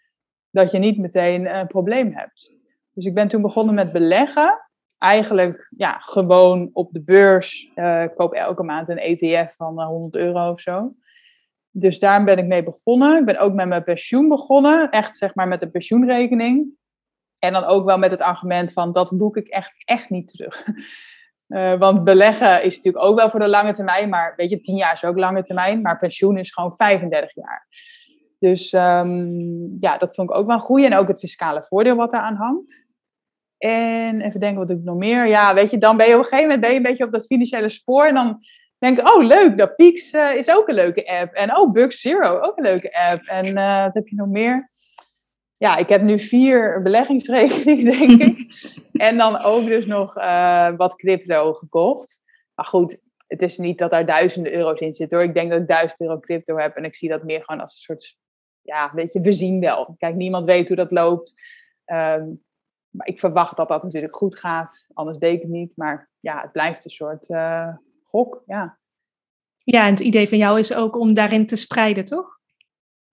dat je niet meteen een probleem hebt. Dus ik ben toen begonnen met beleggen. Eigenlijk ja, gewoon op de beurs. Eh, ik koop elke maand een ETF van eh, 100 euro of zo. Dus daar ben ik mee begonnen. Ik ben ook met mijn pensioen begonnen. Echt zeg maar met een pensioenrekening. En dan ook wel met het argument van dat boek ik echt, echt niet terug. [LAUGHS] Eh, want beleggen is natuurlijk ook wel voor de lange termijn. Maar weet je, 10 jaar is ook lange termijn. Maar pensioen is gewoon 35 jaar. Dus ehm, ja, dat vond ik ook wel goed. En ook het fiscale voordeel wat daaraan hangt. En even denken, wat doe ik nog meer? Ja, weet je, dan ben je op een gegeven moment een beetje op dat financiële spoor. En dan denk ik, oh leuk, dat Peaks eh, is ook een leuke app. En oh, Bucks Zero, ook een leuke app. En eh, wat heb je nog meer? Ja, ik heb nu vier beleggingsrekeningen, [LAUGHS] denk ik. en dan ook dus nog eh, wat crypto gekocht. Maar goed, het is niet dat daar duizenden euro's in zitten hoor. Ik denk dat ik duizend euro crypto heb. En ik zie dat meer gewoon als een soort, ja, weet je, we zien wel. Kijk, niemand weet hoe dat loopt. Ehm, maar ik verwacht dat dat natuurlijk goed gaat. Anders deed ik het niet. Maar ja, het blijft een soort eh, gok, ja. Ja, en het idee van jou is ook om daarin te spreiden, toch?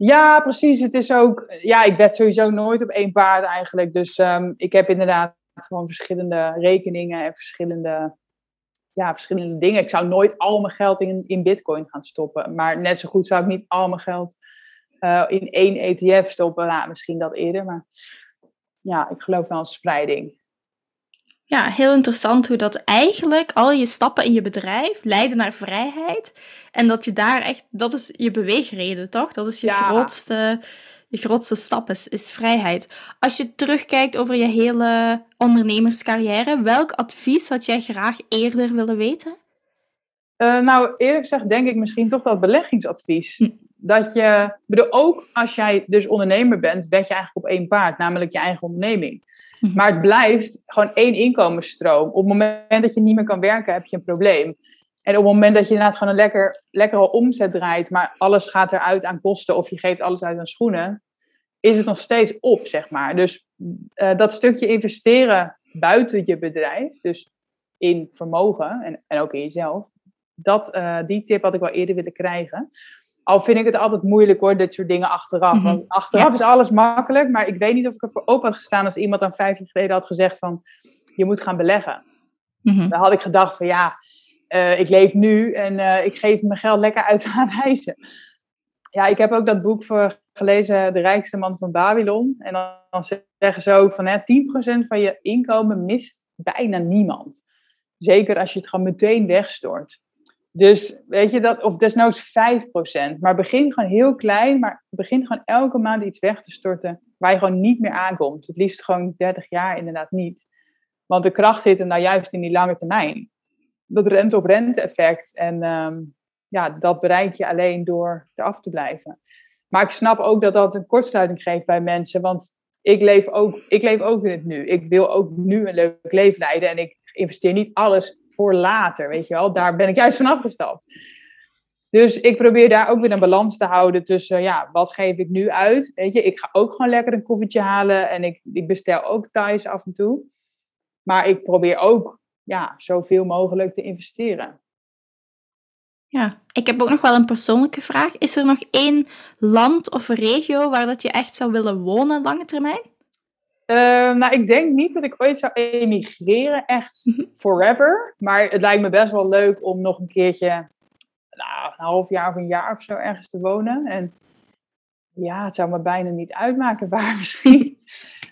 Ja, precies. Het is ook, ja, ik wed sowieso nooit op één paard eigenlijk. Dus ehm, ik heb inderdaad gewoon verschillende rekeningen en verschillende, ja, verschillende dingen. Ik zou nooit al mijn geld in, in bitcoin gaan stoppen. Maar net zo goed zou ik niet al mijn geld eh, in één ETF stoppen. Nou, misschien dat eerder, maar ja, ik geloof wel in spreiding. Ja, heel interessant hoe dat eigenlijk al je stappen in je bedrijf leiden naar vrijheid. En dat je daar echt, dat is je beweegreden, toch? Dat is je Ja. grootste, je grootste stap, is, is vrijheid. Als je terugkijkt over je hele ondernemerscarrière, welk advies had jij graag eerder willen weten? Eh, nou, eerlijk gezegd denk ik misschien toch dat beleggingsadvies. Hm. Dat je, bedoel, ook als jij dus ondernemer bent, ben je eigenlijk op één paard, namelijk je eigen onderneming. Mhm. Maar het blijft gewoon één inkomensstroom. Op het moment dat je niet meer kan werken, heb je een probleem. En op het moment dat je inderdaad gewoon een lekker, lekkere omzet draait, maar alles gaat eruit aan kosten of je geeft alles uit aan schoenen, is het nog steeds op, zeg maar. Dus eh, dat stukje investeren buiten je bedrijf, dus in vermogen en, en ook in jezelf, dat, eh, die tip had ik wel eerder willen krijgen. Al vind ik het altijd moeilijk hoor, dit soort dingen achteraf. Mhm. Want achteraf is alles makkelijk, maar ik weet niet of ik ervoor open had gestaan als iemand dan vijf jaar geleden had gezegd van... je moet gaan beleggen. Mhm. Dan had ik gedacht van ja, eh, ik leef nu en eh, ik geef mijn geld lekker uit aan reizen. Ja, ik heb ook dat boek voor gelezen, De Rijkste Man van Babylon. En dan, dan zeggen ze ook van hè, 10% van je inkomen mist bijna niemand. Zeker als je het gewoon meteen wegstort. Dus weet je dat, of desnoods 5%. Maar begin gewoon heel klein, maar begin gewoon elke maand iets weg te storten waar je gewoon niet meer aankomt. Het liefst gewoon 30 jaar inderdaad niet. Want de kracht zit er nou juist in die lange termijn. Dat rente-op-rente effect. En ehm, ja, dat bereik je alleen door eraf te blijven. Maar ik snap ook dat dat een kortsluiting geeft bij mensen. Want ik leef ook, ik leef ook in het nu. Ik wil ook nu een leuk leven leiden. En ik investeer niet alles voor later, weet je wel. Daar ben ik juist van afgestapt. Dus ik probeer daar ook weer een balans te houden tussen, ja, wat geef ik nu uit? Weet je, ik ga ook gewoon lekker een koffietje halen en ik, ik bestel ook thuis af en toe. Maar ik probeer ook, ja, zoveel mogelijk te investeren. Ja, ik heb ook nog wel een persoonlijke vraag. Is er nog één land of regio waar dat je echt zou willen wonen lange termijn? Uh, nou, ik denk niet dat ik ooit zou emigreren, echt Mhm. forever. Maar het lijkt me best wel leuk om nog een keertje, nou, een half jaar of een jaar of zo ergens te wonen. En ja, het zou me bijna niet uitmaken waar [LAUGHS] misschien.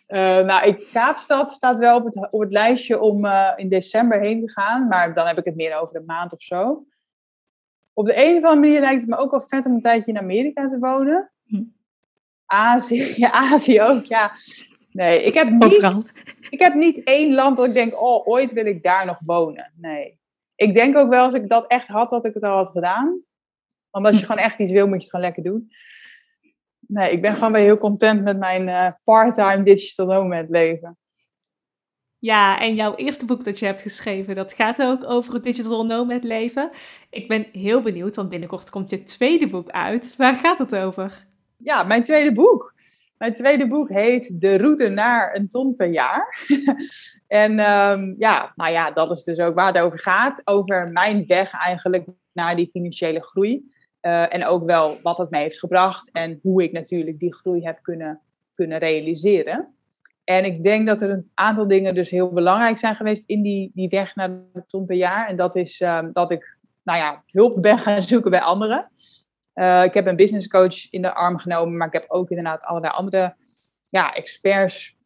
Eh, nou, ik, Kaapstad staat wel op het, op het lijstje om eh, in december heen te gaan. Maar dan heb ik het meer over een maand of zo. Op de een of andere manier lijkt het me ook wel vet om een tijdje in Amerika te wonen. Hm. Azië, [LAUGHS] ja, Azië ook, ja. Nee, ik heb, niet, Overal. ik heb niet één land dat ik denk, oh, ooit wil ik daar nog wonen. Nee. Ik denk ook wel, als ik dat echt had, dat ik het al had gedaan. Want als je gewoon echt iets wil, moet je het gewoon lekker doen. Nee, ik ben gewoon weer heel content met mijn eh, part-time digital nomad leven. Ja, en jouw eerste boek dat je hebt geschreven, dat gaat ook over het digital nomad leven. Ik ben heel benieuwd, want binnenkort komt je tweede boek uit. Waar gaat het over? Ja, mijn tweede boek. Mijn tweede boek heet De route naar een ton per jaar. [LAUGHS] en ehm, ja, nou ja, dat is dus ook waar het over gaat. Over mijn weg eigenlijk naar die financiële groei. Uh, en ook wel wat het mij heeft gebracht en hoe ik natuurlijk die groei heb kunnen, kunnen realiseren. En ik denk dat er een aantal dingen dus heel belangrijk zijn geweest in die, die weg naar de ton per jaar. En dat is um, dat ik, nou ja, hulp ben gaan zoeken bij anderen. Uh, ik heb een business coach in de arm genomen, maar ik heb ook inderdaad allerlei andere ja, experts,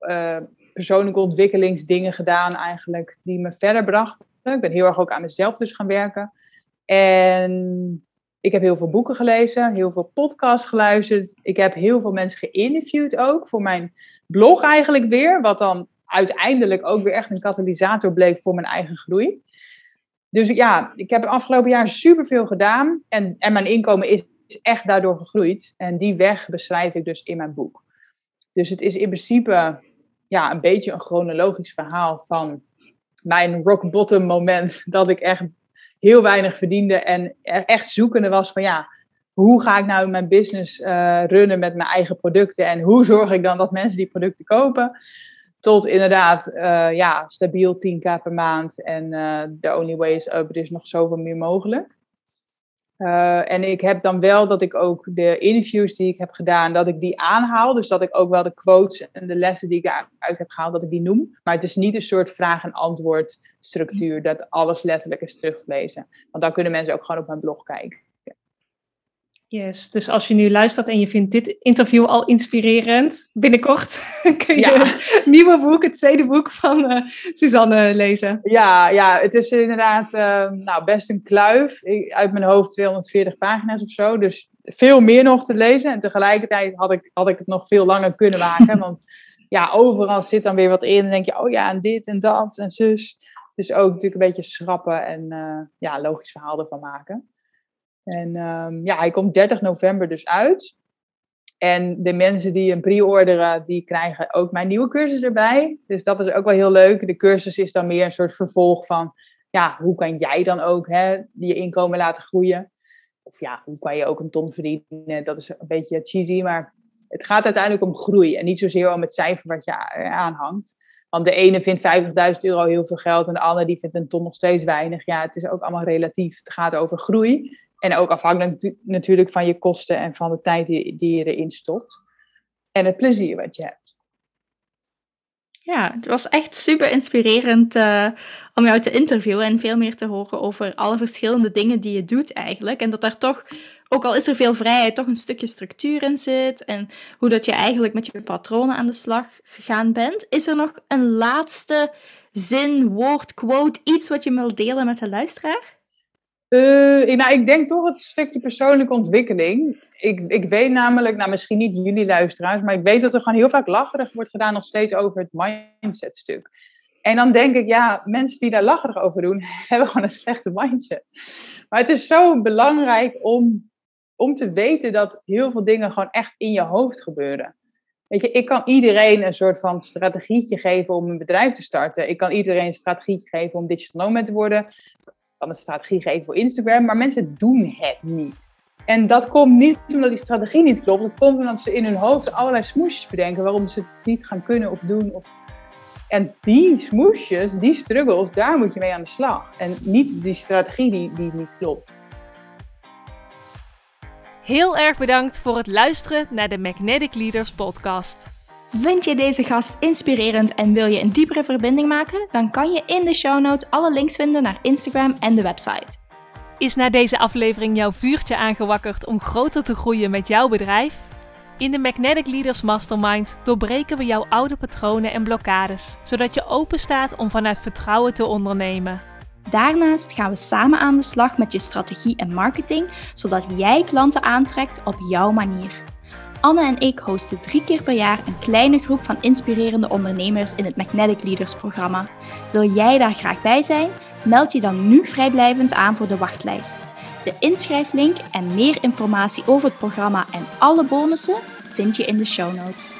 uh, persoonlijke ontwikkelingsdingen gedaan eigenlijk, die me verder brachten. Ik ben heel erg ook aan mezelf dus gaan werken. En ik heb heel veel boeken gelezen, heel veel podcasts geluisterd. Ik heb heel veel mensen geïnterviewd ook voor mijn blog eigenlijk weer, wat dan uiteindelijk ook weer echt een katalysator bleek voor mijn eigen groei. Dus ja, ik heb het afgelopen jaar superveel gedaan en, en mijn inkomen is echt daardoor gegroeid. En die weg beschrijf ik dus in mijn boek. Dus het is in principe ja, een beetje een chronologisch verhaal van mijn rock bottom moment. [LAUGHS] Dat ik echt heel weinig verdiende en echt zoekende was van ja, hoe ga ik nou mijn business uh, runnen met mijn eigen producten en hoe zorg ik dan dat mensen die producten kopen? Tot inderdaad, uh, ja, stabiel 10k per maand en uh, the only way is up, er is nog zoveel meer mogelijk. Uh, en ik heb dan wel dat ik ook de interviews die ik heb gedaan, dat ik die aanhaal. Dus dat ik ook wel de quotes en de lessen die ik eruit heb gehaald, dat ik die noem. Maar het is niet een soort vraag- en antwoord structuur, dat alles letterlijk is terug te lezen. Want dan kunnen mensen ook gewoon op mijn blog kijken. Yes, dus als je nu luistert en je vindt dit interview al inspirerend, binnenkort [LAUGHS] kun je ja. het nieuwe boek, het tweede boek van uh, Suzanne lezen. Ja, ja, het is inderdaad uh, nou, best een kluif. Ik, uit mijn hoofd 240 pagina's of zo, dus veel meer nog te lezen. En tegelijkertijd had ik, had ik het nog veel langer kunnen maken, [LAUGHS] want ja, overal zit dan weer wat in. En denk je, oh ja, en dit en dat en zus. Dus ook natuurlijk een beetje schrappen en uh, ja, logisch verhaal ervan maken. En um, ja, hij komt 30 november dus uit. En de mensen die hem pre-orderen, die krijgen ook mijn nieuwe cursus erbij. Dus dat is ook wel heel leuk. De cursus is dan meer een soort vervolg van, ja, hoe kan jij dan ook hè, je inkomen laten groeien? Of ja, hoe kan je ook een ton verdienen? Dat is een beetje cheesy, maar het gaat uiteindelijk om groei. En niet zozeer om het cijfer wat je aanhangt. Want de ene vindt 50.000 euro heel veel geld en de andere die vindt een ton nog steeds weinig. Ja, het is ook allemaal relatief. Het gaat over groei. En ook afhankelijk natuurlijk van je kosten en van de tijd die, je erin stopt. En het plezier wat je hebt. Ja, het was echt super inspirerend uh, om jou te interviewen en veel meer te horen over alle verschillende dingen die je doet eigenlijk. En dat daar toch, ook al is er veel vrijheid, toch een stukje structuur in zit. En hoe dat je eigenlijk met je patronen aan de slag gegaan bent. Is er nog een laatste zin, woord, quote, iets wat je wilt delen met de luisteraar? Uh, nou, ik denk toch het stukje persoonlijke ontwikkeling. Ik, ik weet namelijk, nou misschien niet jullie luisteraars, maar ik weet dat er gewoon heel vaak lacherig wordt gedaan nog steeds over het mindset stuk. En dan denk ik, ja, mensen die daar lacherig over doen, [LAUGHS] hebben gewoon een slechte mindset. Maar het is zo belangrijk om, om te weten dat heel veel dingen gewoon echt in je hoofd gebeuren. Weet je, ik kan iedereen een soort van strategietje geven om een bedrijf te starten. Ik kan iedereen een strategietje geven om digital nomad te worden. Kan een strategie geven voor Instagram, maar mensen doen het niet. En dat komt niet omdat die strategie niet klopt. Dat komt omdat ze in hun hoofd allerlei smoesjes bedenken waarom ze het niet gaan kunnen of doen. Of... En die smoesjes, die struggles, daar moet je mee aan de slag. En niet die strategie die, die niet klopt. Heel erg bedankt voor het luisteren naar de Magnetic Leaders podcast. Vind je deze gast inspirerend en wil je een diepere verbinding maken? Dan kan je in de show notes alle links vinden naar Instagram en de website. Is na deze aflevering jouw vuurtje aangewakkerd om groter te groeien met jouw bedrijf? In de Magnetic Leaders Mastermind doorbreken we jouw oude patronen en blokkades, zodat je open staat om vanuit vertrouwen te ondernemen. Daarnaast gaan we samen aan de slag met je strategie en marketing, zodat jij klanten aantrekt op jouw manier. Anne en ik hosten drie keer per jaar een kleine groep van inspirerende ondernemers in het Magnetic Leaders programma. Wil jij daar graag bij zijn? Meld je dan nu vrijblijvend aan voor de wachtlijst. De inschrijflink en meer informatie over het programma en alle bonussen vind je in de show notes.